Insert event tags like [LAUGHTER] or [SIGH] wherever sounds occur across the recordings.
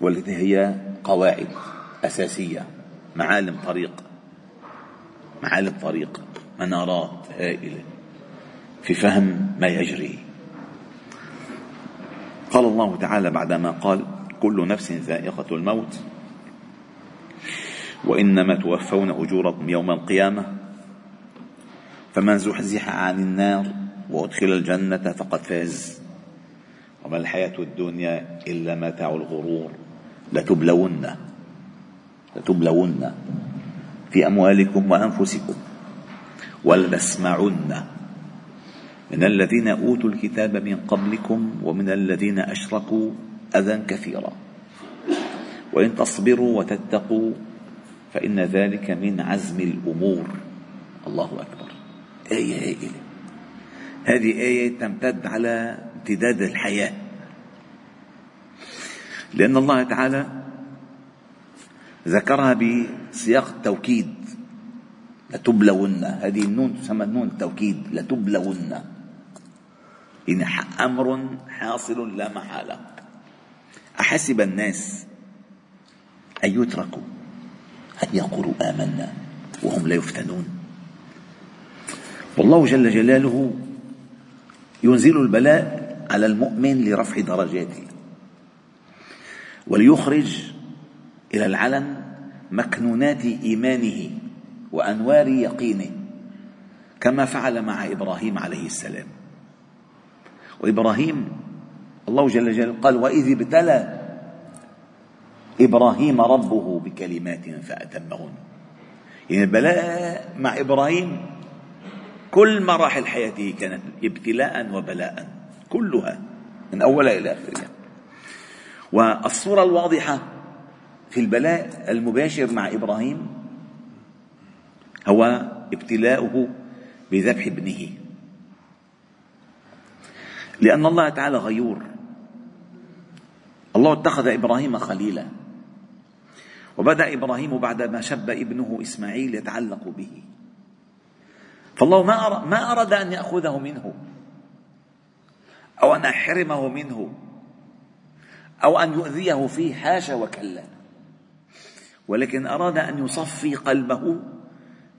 والتي هي قواعد أساسية معالم طريق معالم طريق منارات هائلة في فهم ما يجري. قال الله تعالى بعدما قال كل نفس ذائقة الموت. وإنما توفون أجوركم يوم القيامة. فمن زحزح عن النار وأدخل الجنة فقد فاز. وما الحياة الدنيا إلا متاع الغرور. لتبلون لتبلون في أموالكم وأنفسكم ولتسمعن من الذين أوتوا الكتاب من قبلكم ومن الذين أشركوا أذى كثيرا. وإن تصبروا وتتقوا فإن ذلك من عزم الأمور. الله أكبر. آية هائلة. هذه آية تمتد على امتداد الحياة. لأن الله تعالى ذكرها بسياق التوكيد. لتبلون هذه النون تسمى نون التوكيد. لتبلون إن أمر حاصل لا محالة. أحسب الناس أن يتركوا أن يقولوا آمنا وهم لا يفتنون. والله جل جلاله ينزل البلاء على المؤمن لرفع درجاته. وليخرج إلى العلن مكنونات إيمانه وأنوار يقينه كما فعل مع إبراهيم عليه السلام. وإبراهيم الله جل جلاله قال وإذ ابتلى إبراهيم ربه بكلمات فأتمهن. يعني البلاء مع إبراهيم كل مراحل حياته كانت ابتلاء وبلاء كلها من أولها إلى آخرها والصورة الواضحة في البلاء المباشر مع إبراهيم هو ابتلاؤه بذبح ابنه. لأن الله تعالى غيور. الله اتخذ إبراهيم خليلا. وبدأ إبراهيم بعدما شب ابنه إسماعيل يتعلق به. فالله ما ما أراد أن يأخذه منه أو أن يحرمه منه. أو أن يؤذيه فيه حاشا وكلا. ولكن أراد أن يصفي قلبه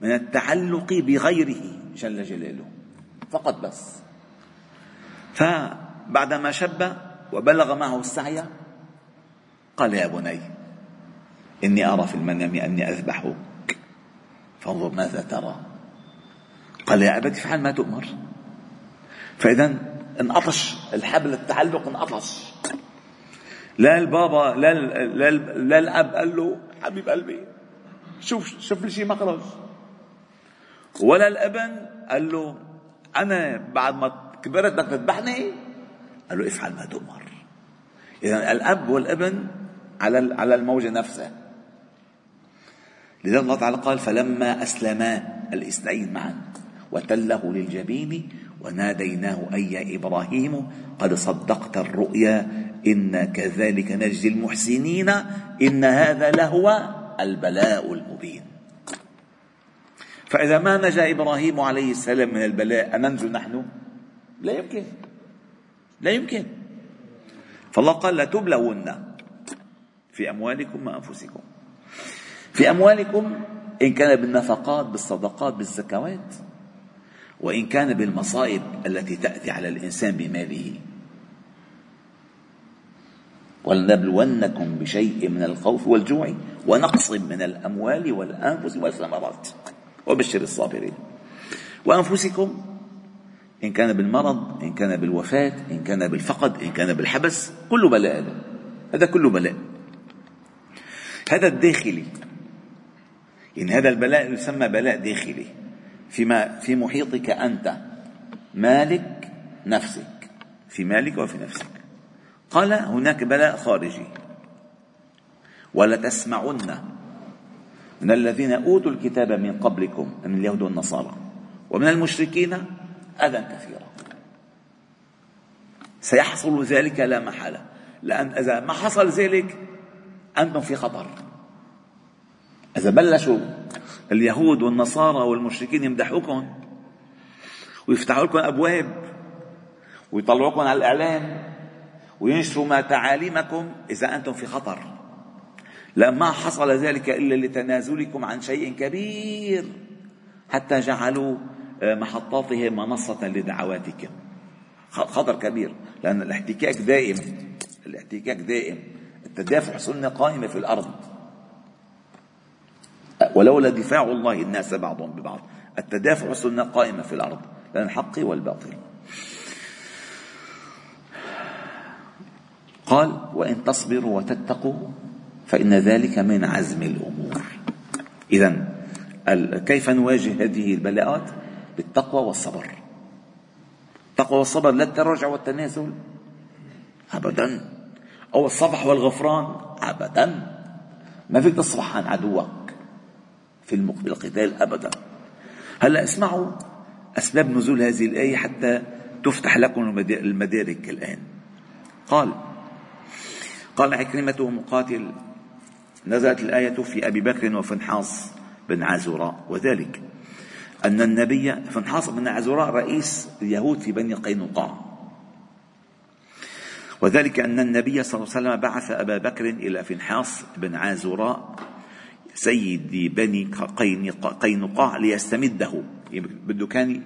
من التعلق بغيره جل جلاله. فقط بس. فبعدما شب وبلغ معه السعي قال يا بني إني أرى في المنام أني أذبحك. فانظر ماذا ترى. قال يا أبت افعل ما تؤمر. فإذا انعطش الحبل التعلق انعطش لا البابا لا لا, لا الأب قال له حبيب قلبي شوف شوف لي شيء مخرج ولا الأبن قال له أنا بعد ما كبرت بدك تذبحني؟ قال له افعل ما تؤمر. اذا الأب والأبن على على الموجة نفسها. لذلك الله تعالى قال فلما أسلما الاثنين معا وتله للجبين وناديناه أي يا إبراهيم قد صدقت الرؤيا إنا كذلك نجزي المحسنين إن هذا لهو البلاء المبين. فإذا ما نجا إبراهيم عليه السلام من البلاء أننجو نحن؟ لا يمكن. لا يمكن. فالله قال لتبلون في أموالكم وأنفسكم. في أموالكم إن كان بالنفقات بالصدقات بالزكوات وإن كان بالمصائب التي تأتي على الإنسان بماله. ولنبلونكم بشيء من الخوف والجوع ونقص من الأموال والأنفس والثمرات. وبشر الصابرين. وأنفسكم إن كان بالمرض إن كان بالوفاة إن كان بالفقد إن كان بالحبس كله بلاء هذا. هذا كله بلاء. هذا الداخلي. يعني هذا البلاء يسمى بلاء داخلي. فيما في محيطك أنت مالك نفسك. في مالك وفي نفسك. قال هناك بلاء خارجي. ولتسمعن من الذين أوتوا الكتاب من قبلكم من اليهود والنصارى. ومن المشركين أذى كثيرا. سيحصل ذلك لا محالة. لأن إذا ما حصل ذلك أنتم في خطر. إذا بلشوا اليهود والنصارى والمشركين يمدحوكم ويفتحوا لكم أبواب ويطلعوكم على الإعلام وينشروا ما تعاليمكم إذا أنتم في خطر. لما ما حصل ذلك إلا لتنازلكم عن شيء كبير حتى جعلوا آه، محطاتهم منصة لدعواتكم. خطر كبير لأن الاحتكاك دائم الاحتكاك دائم. التدافع سنة قائمة في الأرض. ولولا دفاع الله الناس بعضهم ببعض التدافع سنة قائمة في الأرض لأن الحق والباطل. قال وإن تصبروا وتتقوا فإن ذلك من عزم الأمور. إذا كيف نواجه هذه البلاءات؟ بالتقوى والصبر. التقوى والصبر لا التراجع والتنازل. أبدا. أو الصفح والغفران؟ أبدا. ما فيك تصفح عن عدوك في القتال؟ أبدا. هلأ اسمعوا أسباب نزول هذه الآية حتى تفتح لكم المدارك الآن. قال قال عكرمة ومقاتل نزلت الآية في أبي بكر وفنحاص بن عزراء وذلك أن النبي فنحاص بن عزراء رئيس اليهود في بني قينقاع. وذلك أن النبي صلى الله عليه وسلم بعث أبا بكر إلى فنحاص بن عازراء سيد بني قينقاع ليستمده. يعني بده كان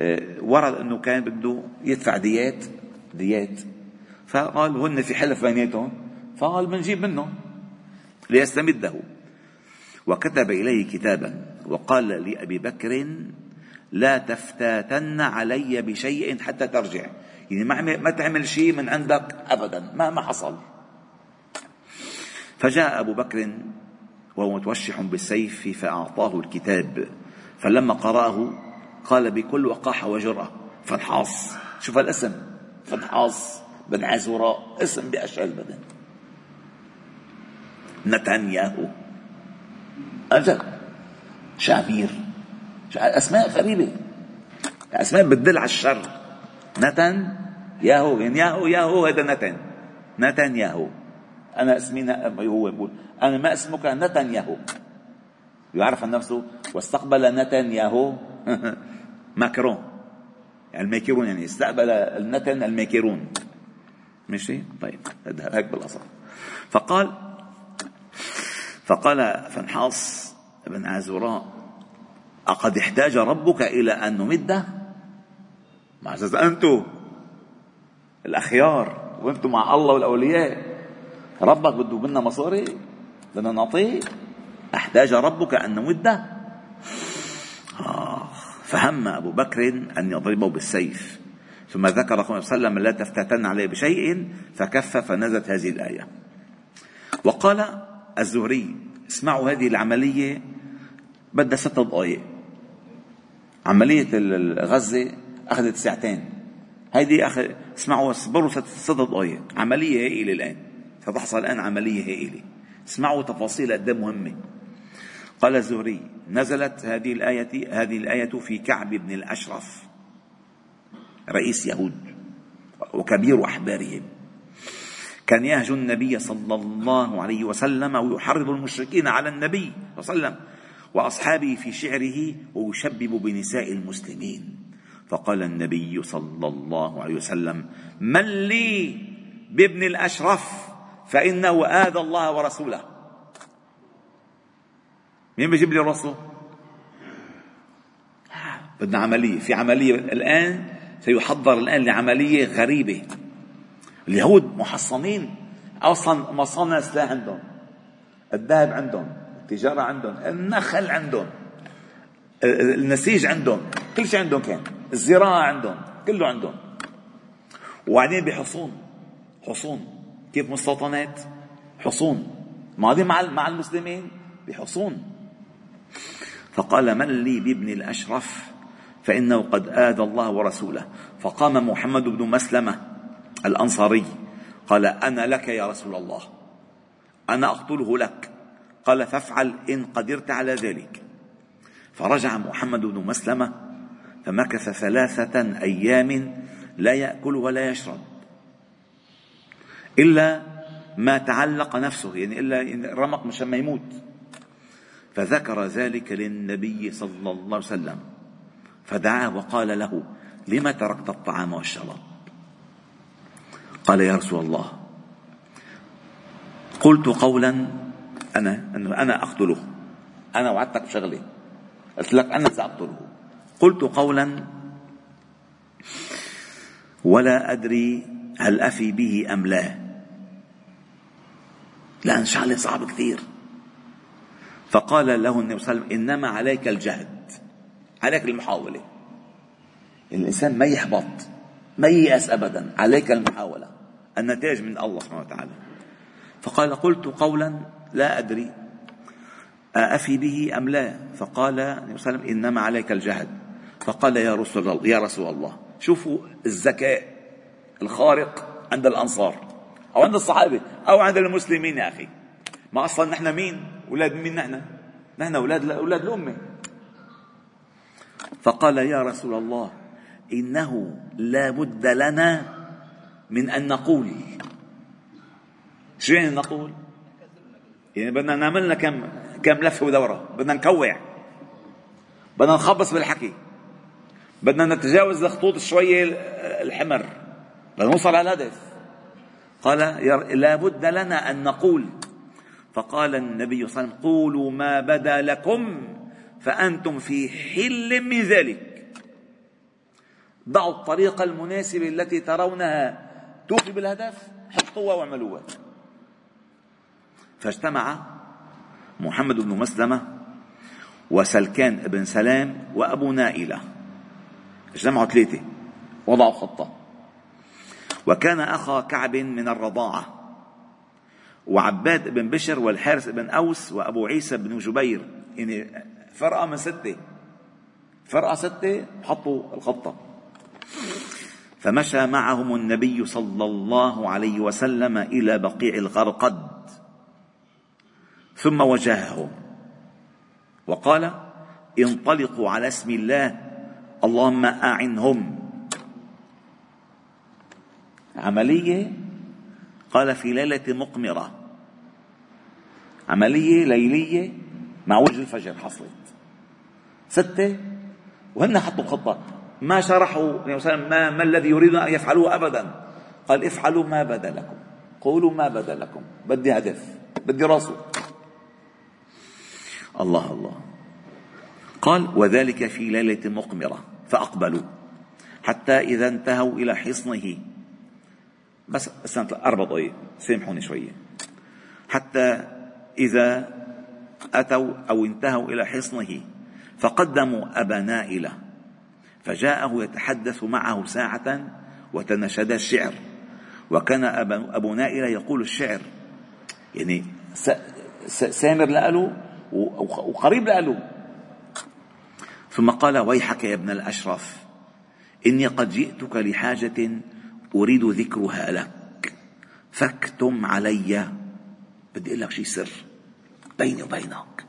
آه، ورد أنه كان بده يدفع ديات ديات فقال هن في حلف بيناتهم فقال بنجيب منه ليستمده. وكتب إليه كتابا وقال لأبي بكر لا تفتاتن علي بشيء حتى ترجع. يعني ما ما تعمل شيء من عندك أبدا ما ما حصل. فجاء أبو بكر وهو متوشح بالسيف فأعطاه الكتاب. فلما قرأه قال بكل وقاحة وجرأة فنحاص شوف الاسم فنحاص بن عزوراء اسم بأشعر البدن نتنياهو. أجل. شامير أسماء غريبة. أسماء بتدل على الشر. نتن ياهو يعني ياهو ياهو هذا نتن. نتن ياهو أنا اسمي هو يقول أنا ما اسمك نتنياهو. يعرف عن نفسه. واستقبل نتنياهو. [LAUGHS] ماكرون. الماكرون يعني استقبل النتن الماكرون. ماشي؟ طيب هيك بالاصل فقال فقال فنحاص بن عازوراء أقد احتاج ربك إلى أن نمده مع أساس أنتم الأخيار وأنتم مع الله والأولياء. ربك بده منا مصاري بدنا نعطيه. أحتاج ربك أن نمده آه فهم أبو بكر أن يضربه بالسيف. ثم ذكر صلى الله عليه وسلم لا تفتتن عليه بشيء فكف فنزلت هذه الآية. وقال الزهري اسمعوا هذه العملية بدها ست دقائق عملية غزة أخذت ساعتين. هيدي أخذ اسمعوا اصبروا ست دقائق عملية هائلة الآن. ستحصل الآن عملية هائلة. اسمعوا تفاصيل قد مهمة. قال الزهري نزلت هذه الآية هذه الآية في كعب بن الأشرف. رئيس يهود وكبير أحبارهم. كان يهجو النبي صلى الله عليه وسلم ويحرض المشركين على النبي صلى الله عليه وسلم وأصحابه في شعره ويشبب بنساء المسلمين. فقال النبي صلى الله عليه وسلم من لي بابن الأشرف فإنه آذى الله ورسوله. مين بيجيب لي الرسول؟ بدنا عملية في عملية الآن سيحضر الآن لعملية غريبة. اليهود محصنين. أصلا مصانع سلاح عندهم. الذهب عندهم. التجارة عندهم. النخل عندهم. النسيج عندهم. كل شيء عندهم كان. الزراعة عندهم. كله عندهم. وبعدين بحصون. حصون. كيف مستوطنات؟ حصون. ماضي مع مع المسلمين؟ بحصون. فقال من لي بابن الأشرف؟ فإنه قد آذى الله ورسوله. فقام محمد بن مسلمة الأنصاري قال أنا لك يا رسول الله أنا أقتله لك. قال فافعل إن قدرت على ذلك. فرجع محمد بن مسلمة فمكث ثلاثة أيام لا يأكل ولا يشرب إلا ما تعلق نفسه يعني إلا رمق مشان ما يموت. فذكر ذلك للنبي صلى الله عليه وسلم. فدعاه وقال له لم تركت الطعام والشراب؟ قال يا رسول الله. قلت قولا أنا أنه أنا أقتله. أنا وعدتك بشغلة قلت لك أنا سأقتله. قلت قولا ولا أدري هل أفي به أم لا. لأن شغلة صعب كثير. فقال له النبي صلى الله عليه وسلم إنما عليك الجهد. عليك المحاولة. الإنسان ما يحبط ما ييأس أبدا عليك المحاولة النتائج من الله سبحانه وتعالى. فقال قلت قولا لا أدري أفي به أم لا؟ فقال النبي صلى الله عليه وسلم إنما عليك الجهد. فقال يا رسول الله يا رسول الله شوفوا الذكاء الخارق عند الأنصار أو عند الصحابة أو عند المسلمين يا أخي. ما أصلا نحن مين؟ أولاد مين نحن؟ نحن أولاد أولاد الأمة. فقال يا رسول الله إنه لا بد لنا من أن نقول. شو يعني نقول؟ يعني بدنا نعمل لنا كم كم لفة ودورة. بدنا نكوع. بدنا نخبص بالحكي. بدنا نتجاوز الخطوط شوية الحمر. بدنا نوصل على الهدف. قال لا بد لنا أن نقول. فقال النبي صلى الله عليه وسلم قولوا ما بدا لكم فأنتم في حل من ذلك. ضعوا الطريقة المناسبه التي ترونها. توفي بالهدف حطوها واعملوها فاجتمع محمد بن مسلمة وسلكان بن سلام وأبو نائلة. اجتمعوا ثلاثة وضعوا خطة. وكان أخا كعب من الرضاعة وعباد بن بشر والحارث بن أوس وأبو عيسى بن جبير. يعني فرقة من ستة. فرقة ستة حطوا الخطة فمشى معهم النبي صلى الله عليه وسلم إلى بقيع الغرقد. ثم وجههم. وقال انطلقوا على اسم الله. اللهم أعنهم. عملية قال في ليلة مقمرة. عملية ليلية مع وجه الفجر حصلت ستة وهن حطوا خطة ما شرحوا ما, ما الذي يريدون أن يفعلوه أبدا. قال افعلوا ما بدا لكم قولوا ما بدا لكم بدي هدف. بدي راسه. الله الله. قال وذلك في ليلة مقمرة. فأقبلوا. حتى إذا انتهوا إلى حصنه. بس استنى أربع دقائق سامحوني شوية. حتى إذا أتوا أو انتهوا إلى حصنه. فقدموا أبا نائلة فجاءه يتحدث معه ساعة وتنشد الشعر. وكان أبو نائلة يقول الشعر. يعني سامر لقاله وقريب له ثم قال ويحك يا ابن الأشرف إني قد جئتك لحاجة أريد ذكرها لك. فاكتم علي. بدي أقول لك شيء سر. بيني وبينك.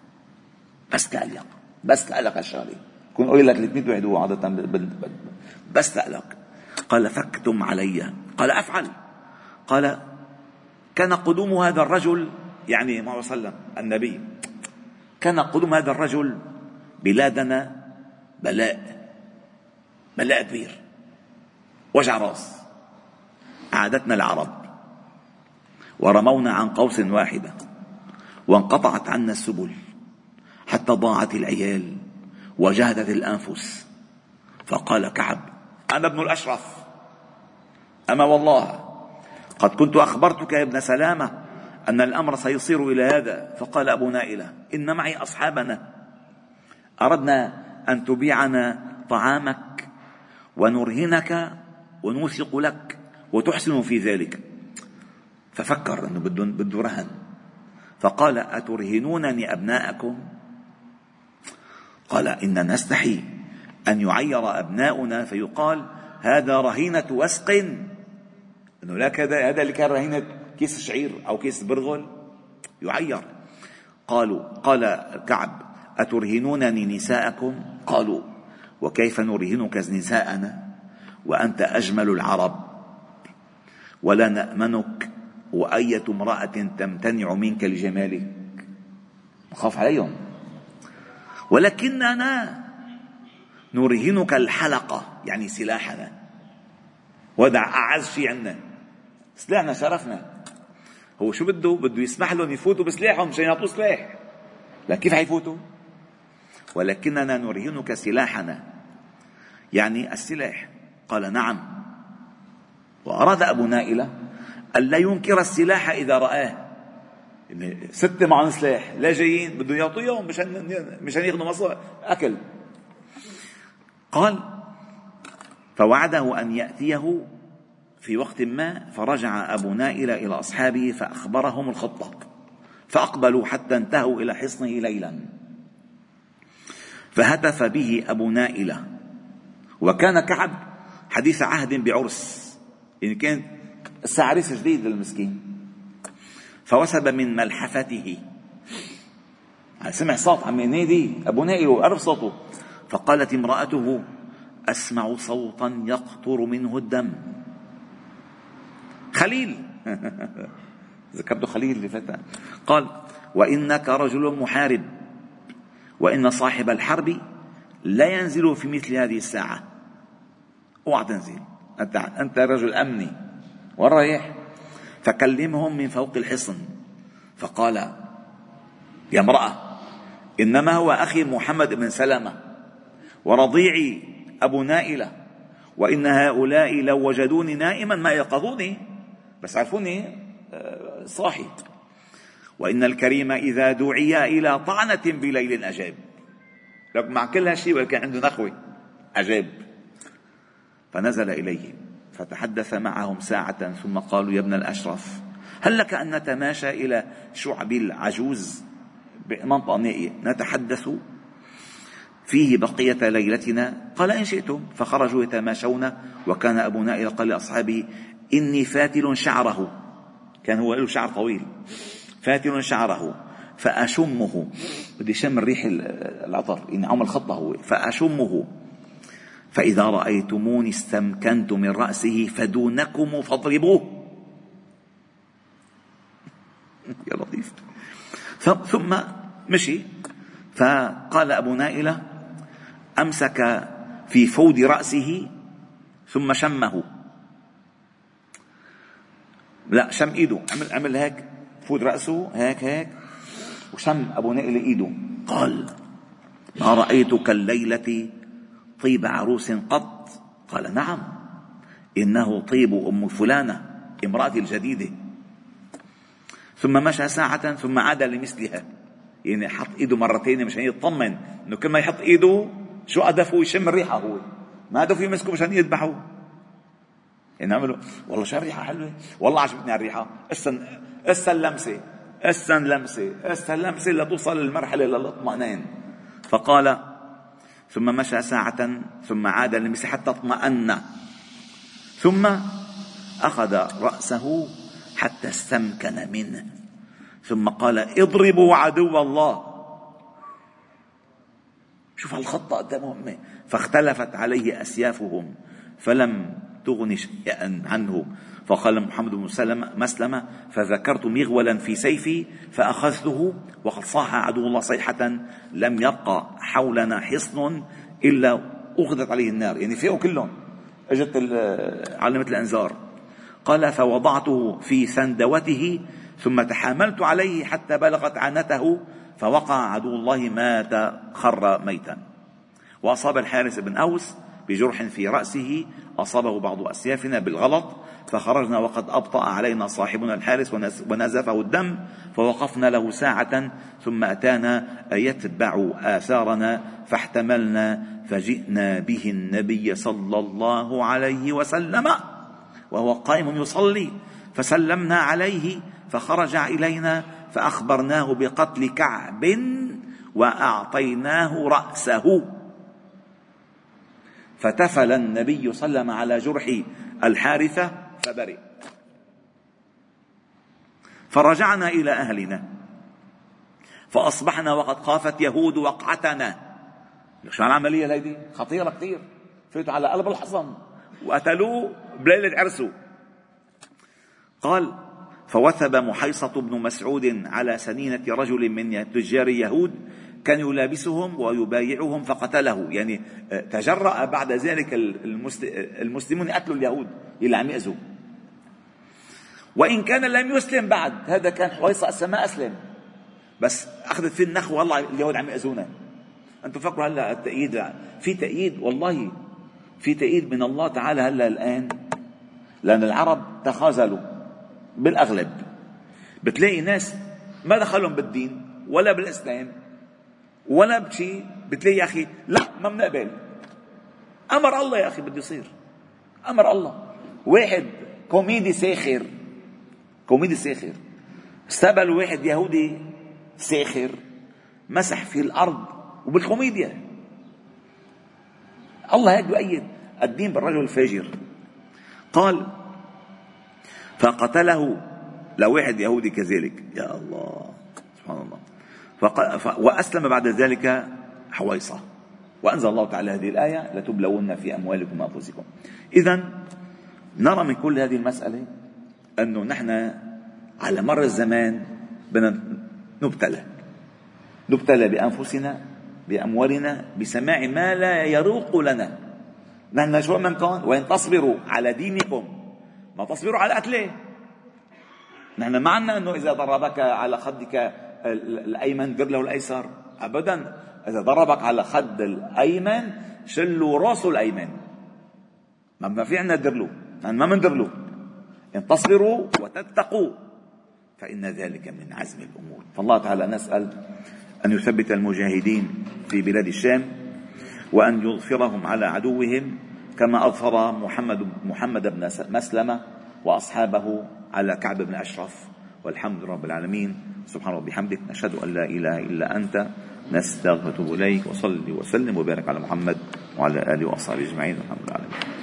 بس تقلق بس تقلق الشغلة كون أقول لك 300 واحد هو عادة بس تقلق قال فاكتم علي. قال أفعل. قال كان قدوم هذا الرجل يعني ما وسلم النبي. كان قدوم هذا الرجل بلادنا بلاء بلاء كبير. وجع راس. عادتنا العرب ورمونا عن قوس واحدة. وانقطعت عنا السبل. حتى ضاعت العيال وجهدت الأنفس. فقال كعب أنا ابن الأشرف. أما والله قد كنت أخبرتك يا ابن سلامة أن الأمر سيصير إلى هذا. فقال أبو نائلة إن معي أصحابنا. أردنا أن تبيعنا طعامك ونرهنك ونوثق لك وتحسن في ذلك. ففكر أنه بده رهن. فقال أترهنونني أبناءكم؟ قال إن نستحي أن يعير أبناؤنا فيقال هذا رهينة وسق. إنه لا كذا هذا اللي كان رهينة كيس شعير أو كيس برغل يعير. قالوا قال كعب أترهنونني نساءكم؟ قالوا وكيف نرهنك نساءنا؟ وأنت أجمل العرب. ولا نأمنك وأية امرأة تمتنع منك لجمالك. نخاف عليهم. ولكننا نرهنك الحلقة يعني سلاحنا. ودع أعز شيء عندنا سلاحنا شرفنا. هو شو بده؟ بده يسمح لهم يفوتوا بسلاحهم مشان يعطوه سلاح. لكن كيف حيفوتوا؟ ولكننا نرهنك سلاحنا. يعني السلاح؟ قال نعم. وأراد أبو نائلة ألا ينكر السلاح إذا رآه. ستة معهم سلاح لا جايين بدهم يعطيهم مشان مشان ياخذوا مصر أكل. قال فوعده أن يأتيه في وقت ما فرجع أبو نائلة إلى أصحابه فأخبرهم الخطة فأقبلوا حتى انتهوا إلى حصنه ليلا. فهتف به أبو نائلة. وكان كعب حديث عهد بعرس. يعني كان عريس جديد للمسكين. فوسب من ملحفته. سمع صوت عم ينادي أبو نائل وعرف صوته. فقالت امرأته أسمع صوتا يقطر منه الدم. خليل. [LAUGHS] ذكرت خليل لفتى قال وإنك رجل محارب وإن صاحب الحرب لا ينزل في مثل هذه الساعة. أوعى تنزل. أنت, أنت رجل أمني. وين رايح فكلمهم من فوق الحصن. فقال يا امرأة إنما هو أخي محمد بن سلمة ورضيعي أبو نائلة وإن هؤلاء لو وجدوني نائما ما يقظوني بس عرفوني آه، صاحي وإن الكريم إذا دعي إلى طعنة بليل أجاب. لك مع كل هالشيء ولكن عنده نخوة أجاب. فنزل إليهم. فتحدث معهم ساعة ثم قالوا يا ابن الأشرف هل لك أن نتماشى إلى شعب العجوز بمنطقة نائية نتحدث فيه بقية ليلتنا. قال إن شئتم فخرجوا يتماشون وكان أبو نائل قال لأصحابه إني فاتل شعره. كان هو له شعر طويل. فاتل شعره فأشمه. بدي شم الريح العطر إن عمل خطة. هو فأشمه. فإذا رأيتموني استمكنت من رأسه فدونكم فاضربوه. [LAUGHS] يا لطيف. ثم مشي. فقال أبو نائلة أمسك في فود رأسه ثم شمه. لا شم إيده. عمل عمل هيك فود رأسه هيك هيك وشم أبو نائلة إيده. قال ما رأيتك الليلة طيب عروس قط؟ قال نعم. إنه طيب أم فلانة امرأتي الجديدة. ثم مشى ساعة ثم عاد لمثلها. يعني حط إيده مرتين مشان يطمن. إنه كل ما يحط إيده شو هدفه يشم الريحة هو. ما هدفه يمسكه مشان يذبحه. يعني عملوا والله شو الريحة حلوة؟ والله عجبتني الريحة أستن أستن اللمسة أستن لمسة أستن لمسة لتوصل للمرحلة للإطمئنان. فقال ثم مشى ساعة ثم عاد للمسيح حتى اطمأن. ثم أخذ رأسه حتى استمكن منه. ثم قال اضربوا عدو الله. شوف هالخطة قد مهمة فاختلفت عليه أسيافهم فلم تغن شيئا عنه. فقال محمد بن مسلمة فذكرت مغولا في سيفي فأخذته وقد صاح عدو الله صيحة لم يبقى حولنا حصن إلا أخذت عليه النار. يعني فيه كلهم. أجت علمة الأنذار. قال فوضعته في سندوته ثم تحاملت عليه حتى بلغت عنته فوقع عدو الله مات خر ميتا. وأصاب الحارس بن أوس بجرح في رأسه أصابه بعض أسيافنا بالغلط فخرجنا وقد أبطأ علينا صاحبنا الحارس ونزفه الدم فوقفنا له ساعة ثم أتانا يتبع آثارنا فاحتملنا فجئنا به النبي صلى الله عليه وسلم وهو قائم يصلي فسلمنا عليه فخرج إلينا فأخبرناه بقتل كعب وأعطيناه رأسه. فتفل النبي صلى الله عليه وسلم على جرح الحارثة فبرئ. فرجعنا إلى أهلنا. فأصبحنا وقد خافت يهود وقعتنا. شو العملية هيدي خطيرة كثير. فاتوا على قلب الحصن. وقتلوه بليلة عرسه. قال فوثب محيصة بن مسعود على سنينة رجل من تجار اليهود كان يلابسهم ويبايعهم فقتله. يعني آه، تجرأ بعد ذلك المسلمون يقتلوا اليهود اللي عم يأذوا. وإن كان لم يسلم بعد هذا كان حويصة السماء أسلم. بس أخذت فيه النخوة والله اليهود عم يأذونا. أنتم فكروا هلا التأييد في تأييد والله في تأييد من الله تعالى هلا الآن. لأن العرب تخاذلوا بالأغلب. بتلاقي ناس ما دخلهم بالدين ولا بالإسلام. ولا بشيء بتلاقي يا أخي لا ما بنقبل أمر الله يا أخي بده يصير. أمر الله. واحد كوميدي ساخر. كوميدي ساخر. استقبل واحد يهودي ساخر. مسح في الأرض وبالكوميديا. الله هيك يؤيد الدين بالرجل الفاجر. قال فقتله لواحد يهودي كذلك. يا الله. سبحان الله. وأسلم بعد ذلك حويصة. وأنزل الله تعالى هذه الآية لتبلون في أموالكم وأنفسكم. إذا نرى من كل هذه المسألة أنه نحن على مر الزمان بدنا نبتلى. نبتلى بأنفسنا بأموالنا بسماع ما لا يروق لنا. نحن شو من كان؟ وإن تصبروا على دينكم ما تصبروا على قتله نحن ما أنه إذا ضربك على خدك الأيمن در له الأيسر. أبدا إذا ضربك على خد الأيمن شلوا رأسه الأيمن. ما في عنا ندر له ما مندر له إن تصبروا وتتقوا. فإن ذلك من عزم الأمور. فالله تعالى نسأل أن يثبت المجاهدين في بلاد الشام وأن يظفرهم على عدوهم كما أظفر محمد محمد بن مسلمة وأصحابه على كعب بن أشرف. والحمد رب العالمين. سبحان ربي بحمدك نشهد أن لا إله إلا أنت. نستغفر إليك. وصلي وسلم وبارك على محمد وعلى آله وأصحابه أجمعين. الحمد لله